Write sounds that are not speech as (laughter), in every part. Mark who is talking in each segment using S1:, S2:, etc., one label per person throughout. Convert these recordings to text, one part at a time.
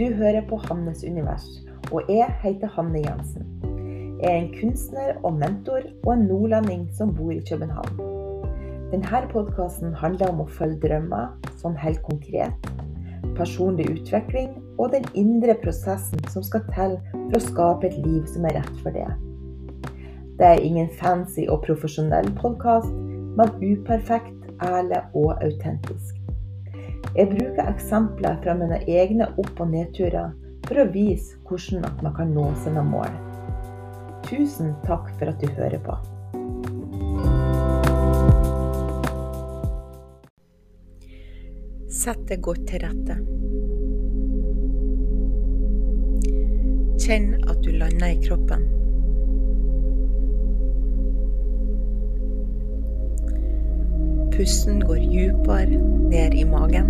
S1: Du hører på Hannes univers, og jeg heter Hanne Jensen. Jeg er en kunstner og mentor og en nordlending som bor i København. Denne podkasten handler om å følge drømmer, sånn helt konkret, personlig utvikling og den indre prosessen som skal til for å skape et liv som er rett for det. Det er ingen fancy og profesjonell podkast, men uperfekt, ærlig og autentisk. Jeg bruker eksempler fra mine egne opp- og nedturer for å vise hvordan man kan nå sine mål. Tusen takk for at du hører på.
S2: Sett deg godt til rette. Kjenn at du lander i kroppen. Pusten går dypere ned i magen.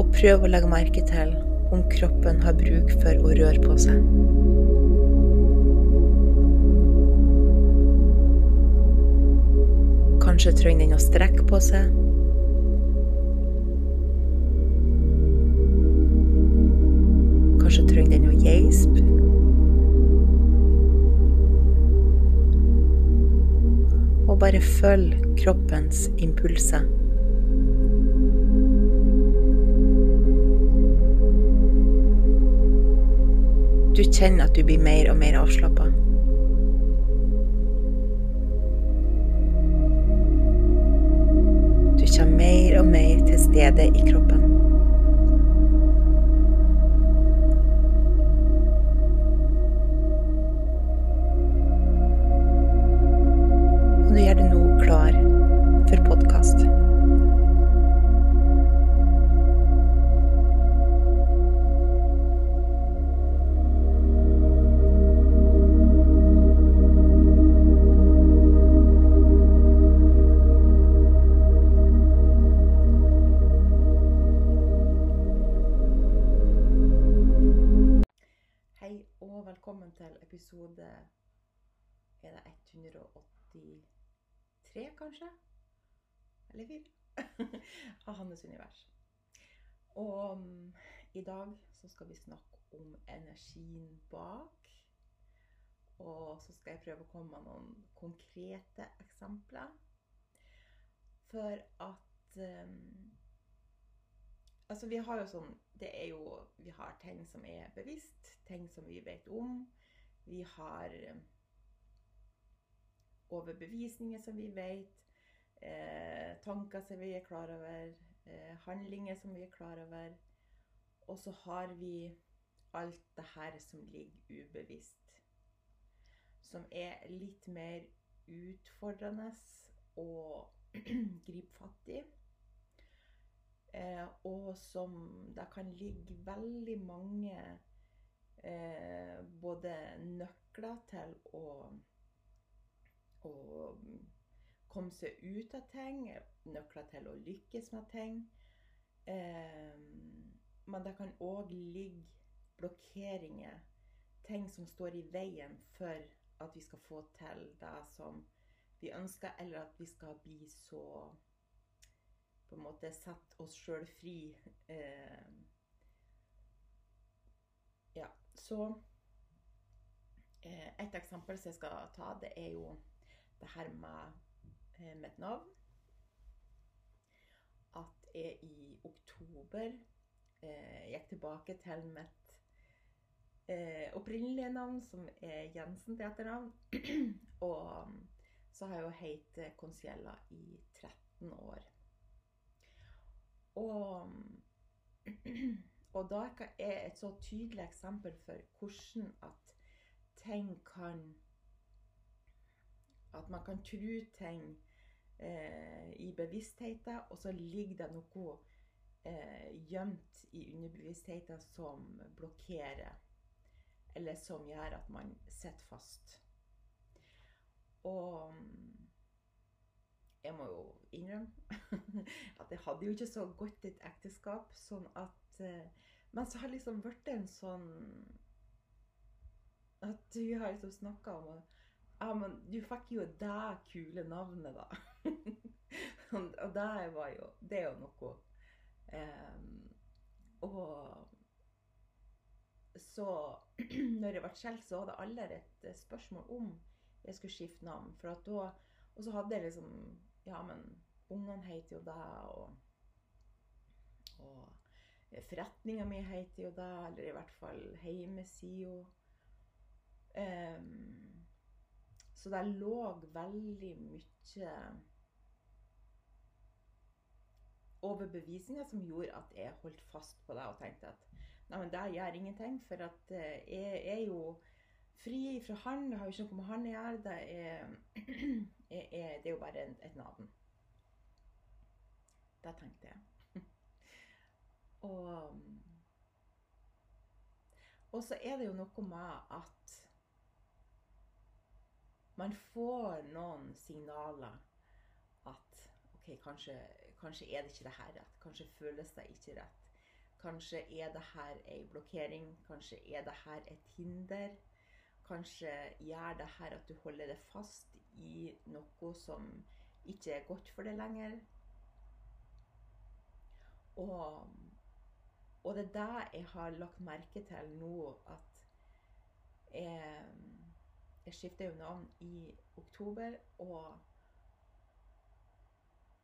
S2: Og prøv å legge merke til om kroppen har bruk for å røre på seg. Kanskje trenger den å strekke på seg. Og bare følg kroppens impulser. Du kjenner at du blir mer og mer avslappa. Du kommer mer og mer til stede i kroppen.
S1: Kanskje? Eller fire. (laughs) Av Hannes univers. Og um, i dag så skal vi snakke om energien bak. Og så skal jeg prøve å komme med noen konkrete eksempler. For at um, Altså, vi har jo sånn Det er jo Vi har ting som er bevisst, ting som vi vet om. Vi har eh, overbevisninger som vi vet. Eh, tanker som vi er klar over. Eh, handlinger som vi er klar over. Og så har vi alt det her som ligger ubevisst. Som er litt mer utfordrende å gripe fatt i. Eh, og som det kan ligge veldig mange eh, både nøkler til å, å komme seg ut av ting, nøkler til å lykkes med ting. Eh, men det kan òg ligge blokkeringer, ting som står i veien for at vi skal få til det som vi ønsker, eller at vi skal bli så på en måte sette oss sjøl fri. Eh, ja, så eh, Et eksempel som jeg skal ta, det er jo det her med mitt navn. At jeg i oktober eh, gikk tilbake til mitt eh, opprinnelige navn, som er Jensen til etternavn. (clears throat) Og så har jeg jo hett Conciella i 13 år. Og, (clears throat) og da er et så tydelig eksempel for hvordan at ting kan At man kan tro ting eh, i bevisstheten, og så ligger det noe eh, gjemt i underbevisstheten som blokkerer. Eller som gjør at man sitter fast. Og jeg må jo innrømme (laughs) at jeg hadde jo ikke så godt et ekteskap. sånn at Men så har det liksom blitt en sånn At vi har liksom snakka om ja, men du fikk jo det kule navnet, da. (laughs) og det var jo Det er jo noe. Um, og så (clears throat) når jeg ble skjelt, så var det aldri et eh, spørsmål om jeg skulle skifte navn. For at da, og så hadde jeg liksom Ja, men ungene heter jo det, og, og forretninga mi heter jo det, eller i hvert fall hjemmesida. Um, så det lå veldig mye overbevisninger som gjorde at jeg holdt fast på det og tenkte at nei, men det gjør ingenting, for at eh, jeg er jo fri fra han. Det har jo ikke noe med han å gjøre. Det er, (clears throat) jeg det er jo bare et navn. Det tenkte jeg. (laughs) og, og så er det jo noe med at man får noen signaler at OK, kanskje Kanskje er det ikke det her rett. Kanskje føles det ikke rett. Kanskje er det her ei blokkering. Kanskje er det her et hinder. Kanskje gjør det her at du holder deg fast i noe som ikke er godt for deg lenger. Og, og det er det jeg har lagt merke til nå, at jeg, jeg skifta jo navn i oktober. og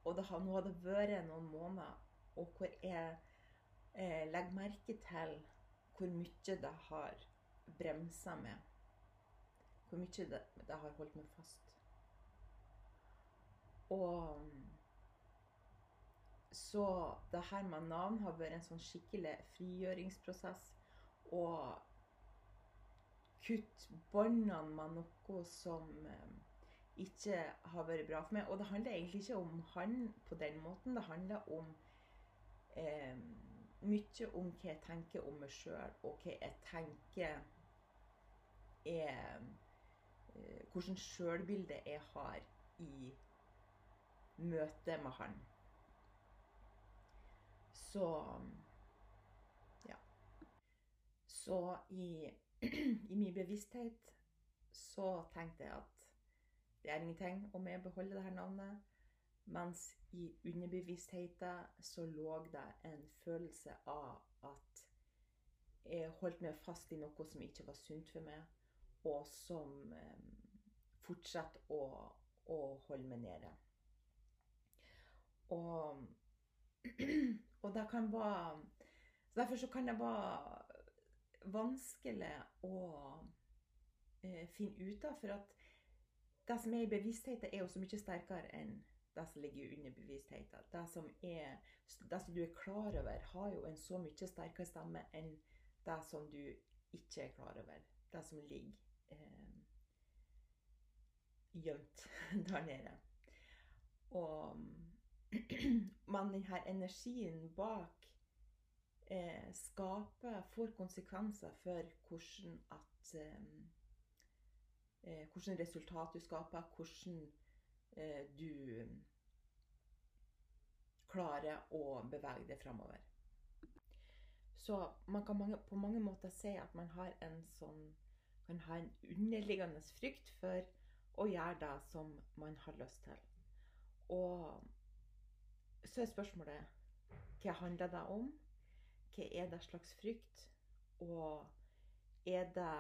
S1: og det har, nå har det vært noen måneder og hvor jeg eh, legger merke til hvor mye det har bremsa med. Hvor mye det, det har holdt meg fast. Og så det her med navn har vært en sånn skikkelig frigjøringsprosess. Og kutte båndene med noe som eh, ikke har vært bra for meg. Og det handler egentlig ikke om han på den måten. Det handler om eh, mye om hva jeg tenker om meg sjøl, og hva jeg tenker er eh, Hvordan sjølbilde jeg har i møte med han. Så Ja. Så i, i min bevissthet så tenkte jeg at det er ingenting om jeg beholder dette navnet. Mens i underbevisstheten så lå det en følelse av at jeg holdt meg fast i noe som ikke var sunt for meg, og som eh, fortsatte å, å, holde meg nede. Og, (clears throat) og det kan være Derfor så kan det være vanskelig å eh, finne ut av, for at det som er i bevisstheten, er jo så mye sterkere enn det som ligger under bevisstheten. Det som, er, det som du er klar over, har jo en så mye sterkere stemme enn det som du ikke er klar over. Det som ligger eh, gjemt (laughs) der nede. Og (clears throat) Men denne energien bak eh, skaper, får konsekvenser for hvordan at eh, eh, hvilket resultat du skaper, hvordan eh, du klarer å bevege deg framover. Så man kan mange, på mange måter si at man har en sånn kan ha en underliggende frykt for å gjøre det som man har lyst til. Og så er spørsmålet hva handler det om? Hva er det slags frykt? Og er det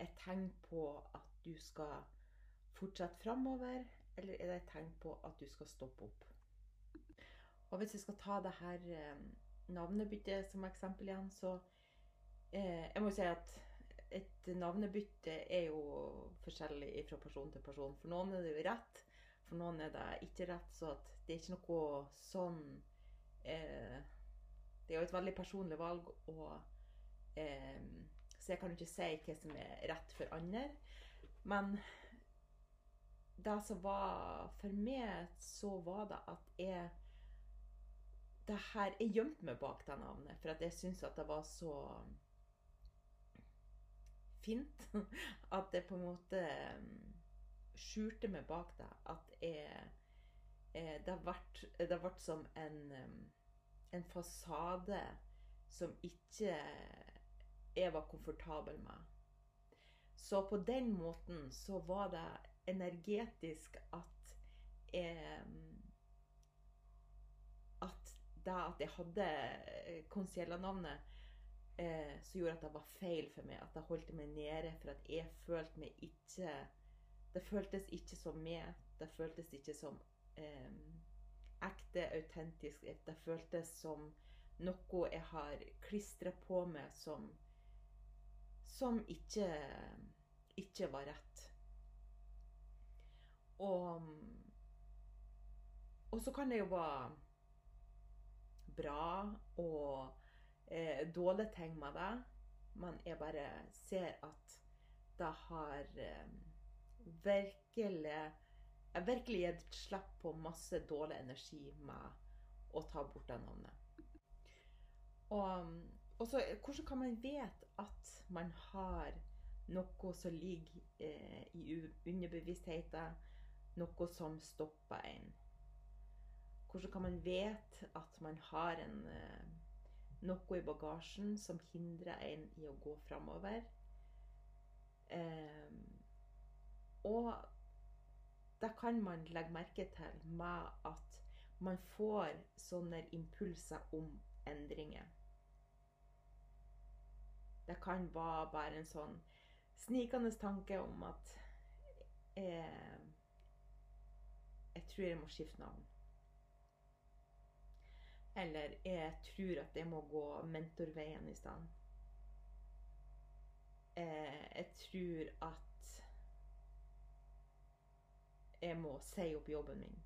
S1: et tegn på at du skal fortsette framover, eller er det et tegn på at du skal stoppe opp? Og hvis jeg skal ta det her eh, navnebyttet som eksempel igjen, så eh, Jeg må si at et navnebytte er jo forskjellig fra person til person. For noen er det jo rett, for noen er det ikke rett. Så det er ikke noe sånn eh, Det er jo et veldig personlig valg, å eh, så jeg kan jo ikke si hva som er rett for andre. Men det som var For meg, så var det at jeg det her, Jeg gjemte meg bak det navnet, for at jeg syntes at det var så fint. (laughs) At jeg på en måte mm, skjulte meg bak det. At jeg Det ble, det som en, mm, en fasade som ikke jeg var komfortabel med. Så på den måten så var det energetisk at jeg, det at jeg hadde Conciella-navnet, eh, som gjorde at det var feil for meg. At det holdt meg nede for at jeg følte meg ikke Det føltes ikke som meg. Det føltes ikke som eh, ekte, autentisk. Det føltes som noe jeg har klistra på meg som Som ikke, ikke var rett. Og Og så kan det jo være bra og eh, dårlige ting med det, men jeg bare ser at det har eh, virkelig Jeg virkelig gitt slipp på masse dårlig energi med å ta bort det navnet. Og, og så hvordan kan man vite at man har noe som ligger eh, i underbevisstheten, noe som stopper en? Hvordan kan man vite at man har en, eh, noe i bagasjen som hindrer en i å gå framover? Eh, det kan man legge merke til med at man får sånne impulser om endringer. Det kan være bare en sånn snikende tanke om at eh, jeg tror jeg må skifte navn. Eller jeg tror at jeg må gå mentorveien i stedet. Eh, jeg tror at jeg må si opp jobben min.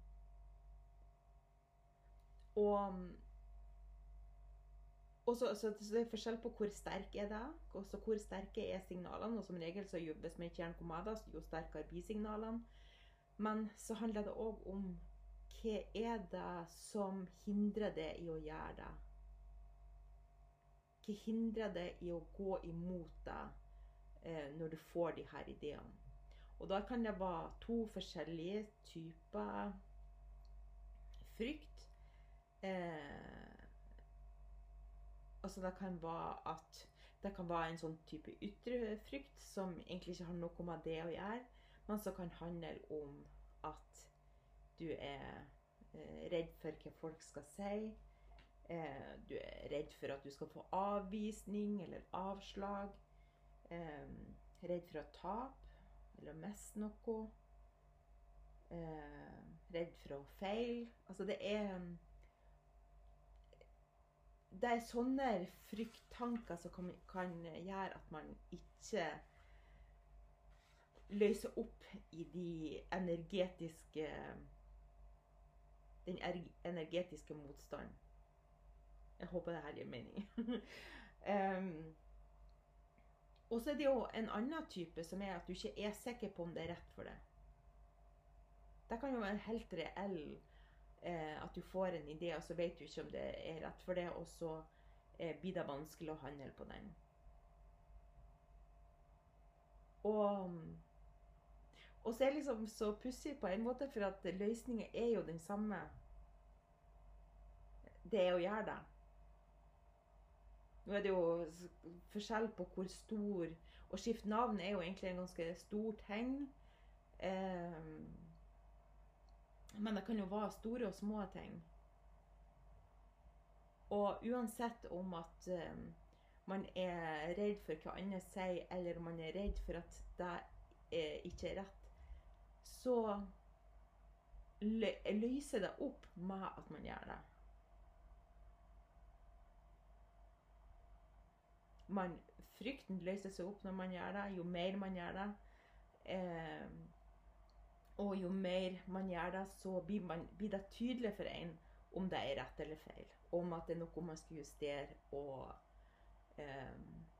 S1: Og, og så, så, så, det er forskjell på hvor sterk er det og så hvor sterke er signalene. Og som regel, så jobbes med det, jo sterkere blir signalene. Men så handler det òg om hva er det som hindrer det i å gjøre det? Hva hindrer det i å gå imot det eh, når du får de her ideene? Og da kan det være to forskjellige typer frykt. Eh, altså det kan være at det kan være en sånn type ytre frykt som egentlig ikke har noe med det å gjøre, men som kan handle om at du er eh, redd for hva folk skal si. Eh, du er redd for at du skal få avvisning eller avslag. Eh, redd for å tape eller å miste noe. Eh, redd for å feile. Altså, det er Det er sånne frykttanker som kan, kan gjøre at man ikke løser opp i de energetiske Den energetiske motstanden. Jeg håper det her gir mening. (laughs) um, og så er det jo en annen type som er at du ikke er sikker på om det er rett for deg. Det kan jo være helt reell eh, at du får en idé, og så vet du ikke om det er rett for deg, og så eh, blir det vanskelig å handle på den. Og, og så er det liksom så pussig på en måte, for at løsningen er jo den samme. Det er å gjøre det. Nå er det jo forskjell på hvor stor Å skifte navn er jo egentlig en ganske stor ting. Eh, men det kan jo være store og små ting. Og uansett om at eh, man er redd for hva andre sier, eller om man er redd for at det er, ikke er rett, så løser det opp med at man gjør det. Man, frykten løser seg opp når man gjør det. Jo mer man gjør det, eh, og jo mer man gjør det, så blir, man, blir, det tydelig for en om det er rett eller feil. Om at det er noe man skal justere, og eh,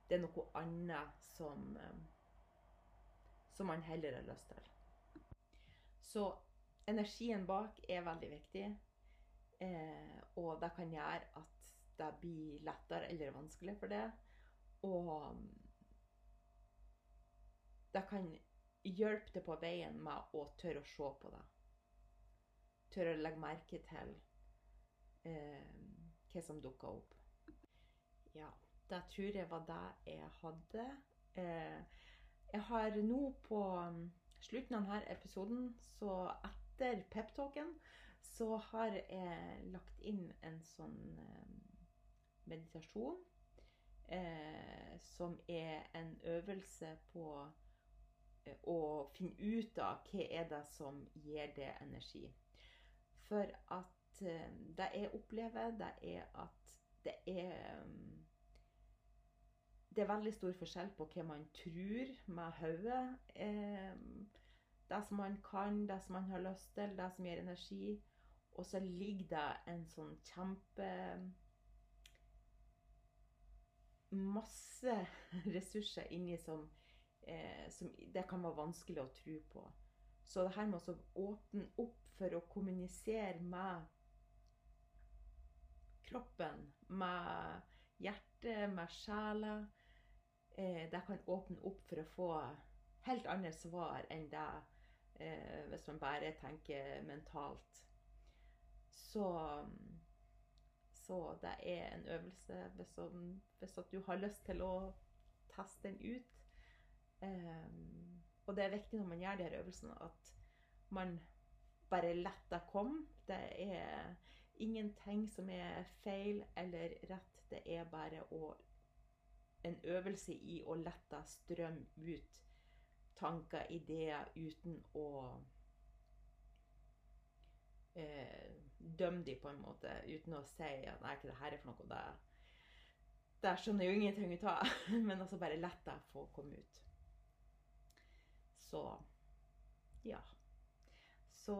S1: det er noe annet som, eh, som man heller har lyst til. Så energien bak er veldig viktig. Eh, og det kan gjøre at det blir lettere eller vanskelig for det. Og det kan hjelpe deg på veien med å tørre å se på det. Tørre å legge merke til eh, hva som dukker opp. Ja, det tror jeg var det jeg hadde. Eh, jeg har nå på slutten av denne episoden, så etter peptalken, så har jeg lagt inn en sånn eh, meditasjon eh, som er en øvelse på eh, å finne ut av hva er det som gir det energi. For at eh, det jeg opplever, det er at det er um, det er veldig stor forskjell på hva man tror med hodet. Eh, det som man kan, det som man har lyst til, det som gir energi. Og så ligger det en sånn kjempe Masse (laughs) ressurser inni som, eh, som det kan være vanskelig å tro på. Så det her med å åpne opp for å kommunisere med kroppen, med hjertet, med sjela eh, det kan åpne opp for å få helt andre svar enn det eh, hvis man bare tenker mentalt. Så, så det er en øvelse hvis, om, hvis du har lyst til å teste den ut. Um, og det er viktig når man gjør de her øvelsene, at man bare lar det komme. Det er ingenting som er feil eller rett. Det er bare å en øvelse i å la det strømme ut tanker, ideer, uten å eh, dømme dem på en måte. Uten å si at nei, ikke det her er for noe. Det, det skjønner jeg jo ingenting ut av. (laughs) Men altså bare la det få komme ut. Så ja. Så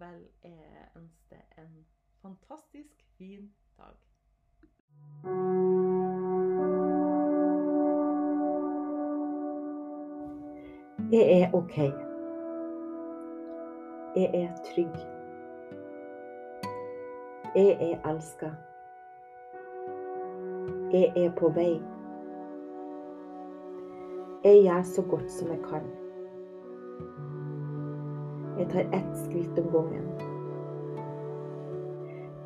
S1: vel jeg ønsker en fantastisk fin dag.
S2: Jeg er OK. Jeg er trygg. Jeg er elska. Jeg er på vei. Jeg gjør så godt som jeg kan. Jeg tar ett skritt om gangen.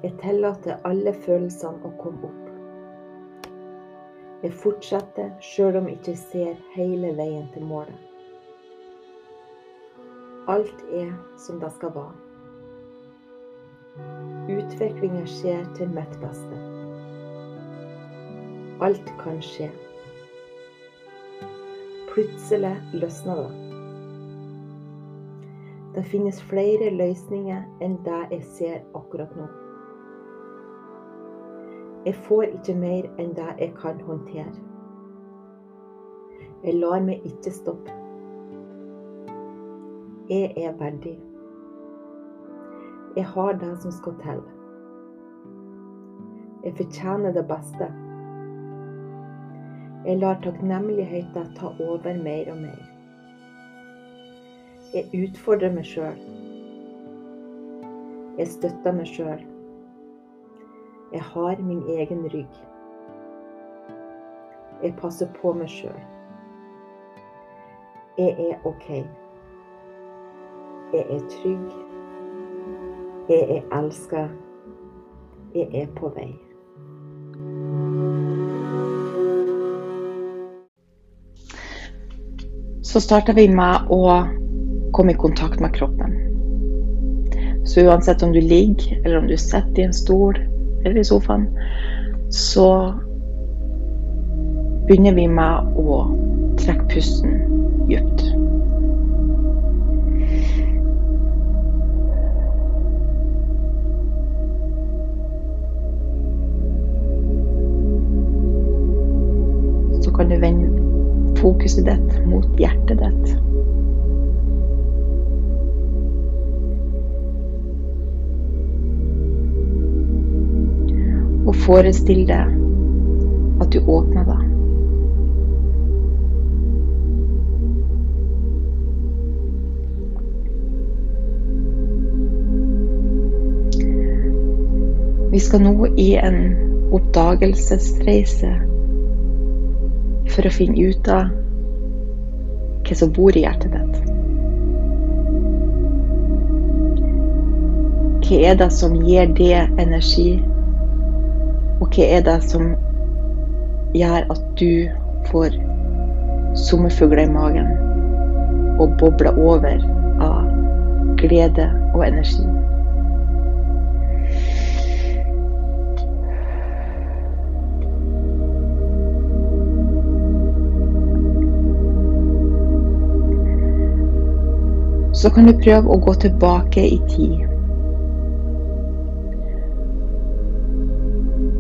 S2: Jeg tillater alle følelsene å komme opp. Jeg fortsetter sjøl om jeg ikke ser hele veien til målet. Alt er som det skal være. Utviklinga skjer til mitt beste. Alt kan skje. Plutselig løsner det. Det finnes flere løsninger enn det jeg ser akkurat nå. Jeg får ikke mer enn det jeg kan håndtere. Jeg lar meg ikke stoppe. Jeg er verdig. Jeg har det som skal til. Jeg fortjener det beste. Jeg lar takknemligheten ta over mer og mer. Jeg utfordrer meg sjøl. Jeg støtter meg sjøl. Jeg har min egen rygg. Jeg passer på meg sjøl. Jeg er OK. Jeg er trygg. Jeg er elska. Jeg er på vei.
S1: Så starta vi med å komme i kontakt med kroppen. Så uansett om du ligger, eller om du sitter i en stol eller i sofaen, så begynner vi med å trekke pusten dypt. Fokuset ditt mot hjertet ditt. Og forestill deg at du åpner deg. Vi skal nå i en oppdagelsesreise for å finne ut av hva som bor i hjertet ditt. Hva er det som gir det energi, og hva er det som gjør at du får sommerfugler i magen og bobler over av glede og energi? Så kan du prøve å gå tilbake i tid.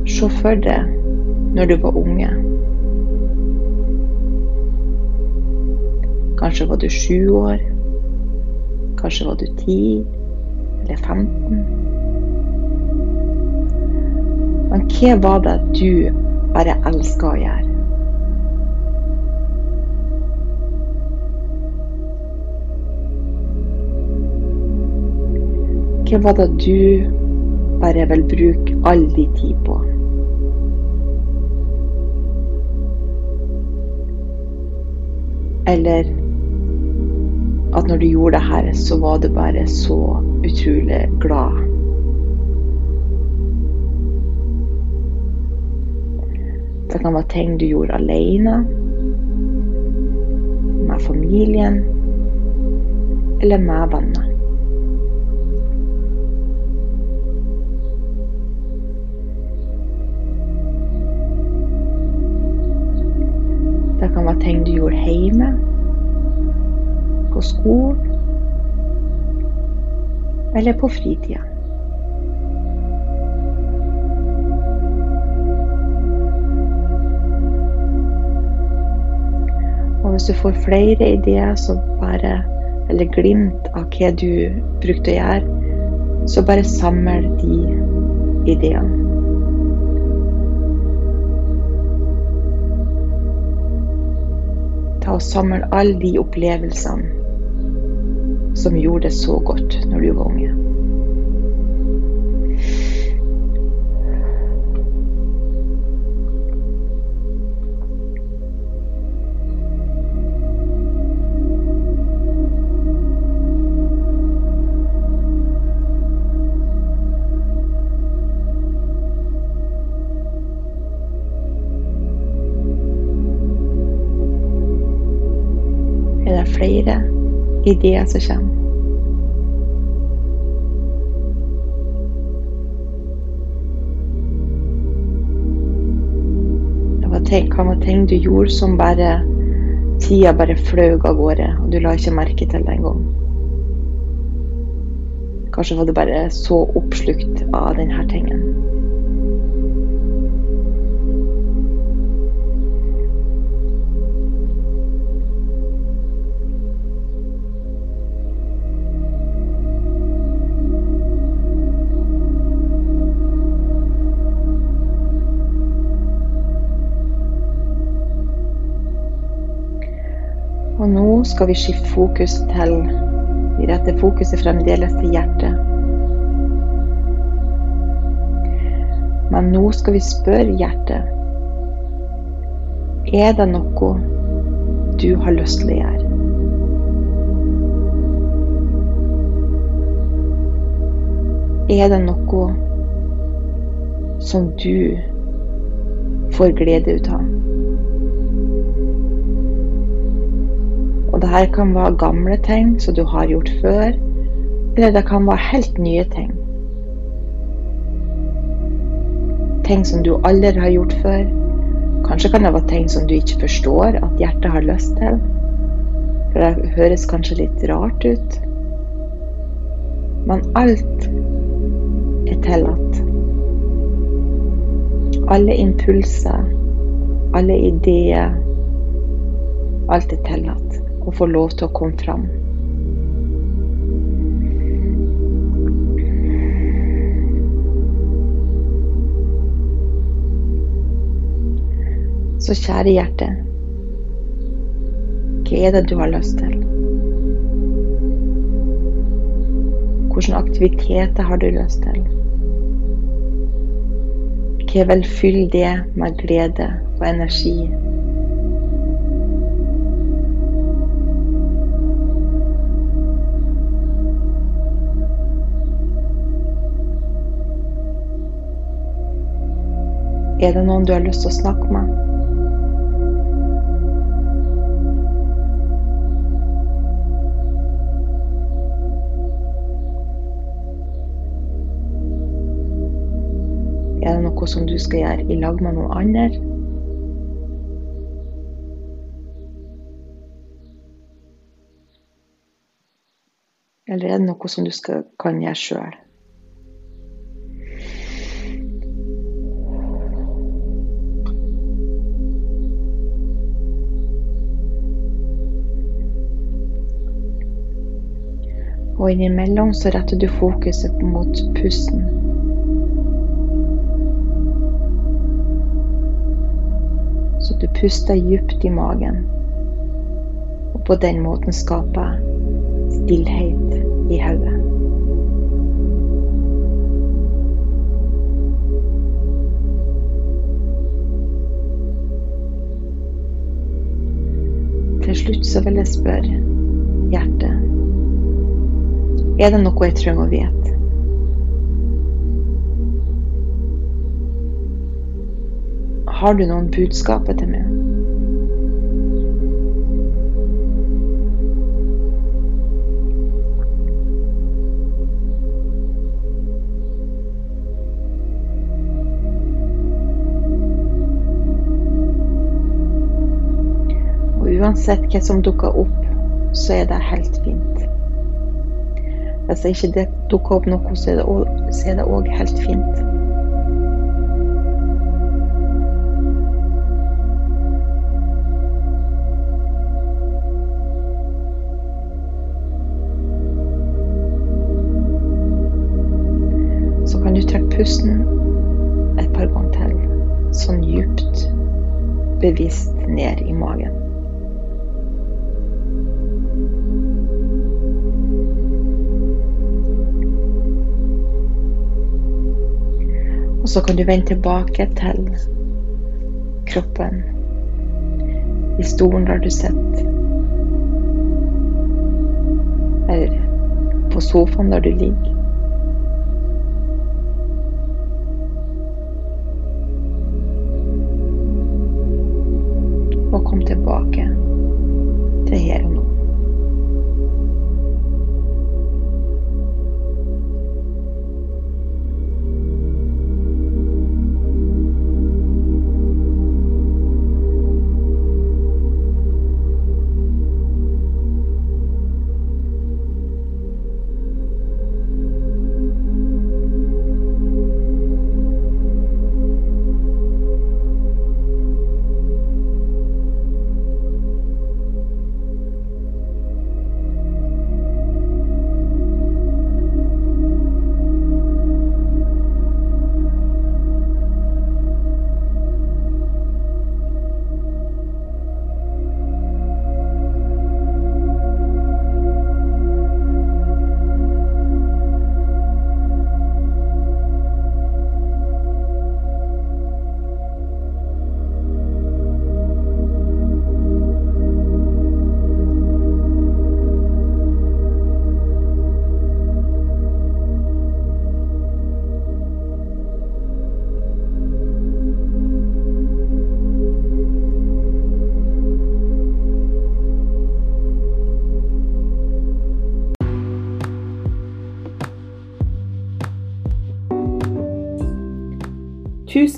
S1: Se for deg når du var unge. Kanskje var du sju år. Kanskje var du ti eller 15. Men hva var det du bare elska å gjøre? Hva var det du bare vil bruke all din tid på? Eller at når du gjorde det her, så var du bare så utrolig glad. Det kan være ting du gjorde alene, med familien eller med venner. Ting du gjorde hjemme, på skolen eller på fritida. Og hvis du får flere ideer så bare, eller glimt av hva du brukte å gjøre, så bare samle de ideene. Ta og Samle alle de opplevelsene som gjorde det så godt når du var unge. Ideer som kommer? Hva var ting du gjorde som bare Tida bare fløy av gårde, og du la ikke merke til det engang. Kanskje var du bare så oppslukt av denne tingen. Skal vi skifte fokus til Vi retter fokuset fremdeles til hjertet. Men nå skal vi spørre hjertet Er det noe du har lyst til å gjøre? Er det noe som du får glede ut av? Og det her kan være gamle ting som du har gjort før, eller det kan være helt nye ting. Ting som du aldri har gjort før. Kanskje kan det være ting som du ikke forstår at hjertet har lyst til. For det høres kanskje litt rart ut. Men alt er tillatt. Alle impulser, alle ideer. Alt er tillatt og få lov til å komme fram. Så kjære hjerte, hva er det du har lyst til? Hvilke aktiviteter har du lyst til? Hva vil fylle det med glede og energi? Er det noen du har lyst til å snakke med? Er det noe som du skal gjøre i lag med noen andre?
S2: Eller er det noe som du skal, kan gjøre sjøl? Og innimellom så retter du fokuset mot pusten. Så du puster dypt i magen. Og på den måten skaper stillhet i hodet. Til slutt så vil jeg spørre hjertet Er det noe jeg trenger å vite? Har du noen budskaper til meg? Uansett hva som dukker opp, så er det helt fint. Hvis det ikke dukker opp noe, så er det òg helt fint. Så kan du trekke pusten et par ganger til, sånn djupt, bevisst ned i magen. Og så kan du vende tilbake til kroppen i stolen der du sitter. Eller på sofaen der du ligger.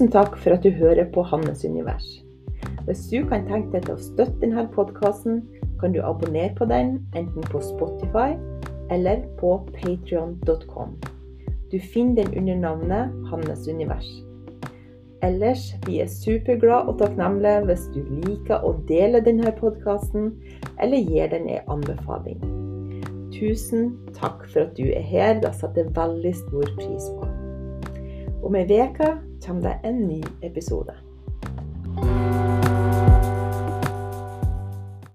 S1: Tusen takk for at du hører på Hannes univers. Hvis du kan tenke deg til å støtte denne podkasten, kan du abonnere på den enten på Spotify eller på patrion.com. Du finner den under navnet Hannes univers. Ellers, vi er superglade og takknemlige hvis du liker å dele denne podkasten, eller gir den en anbefaling. Tusen takk for at du er her, det setter veldig stor pris på. Om ei uke kommer det en ny episode.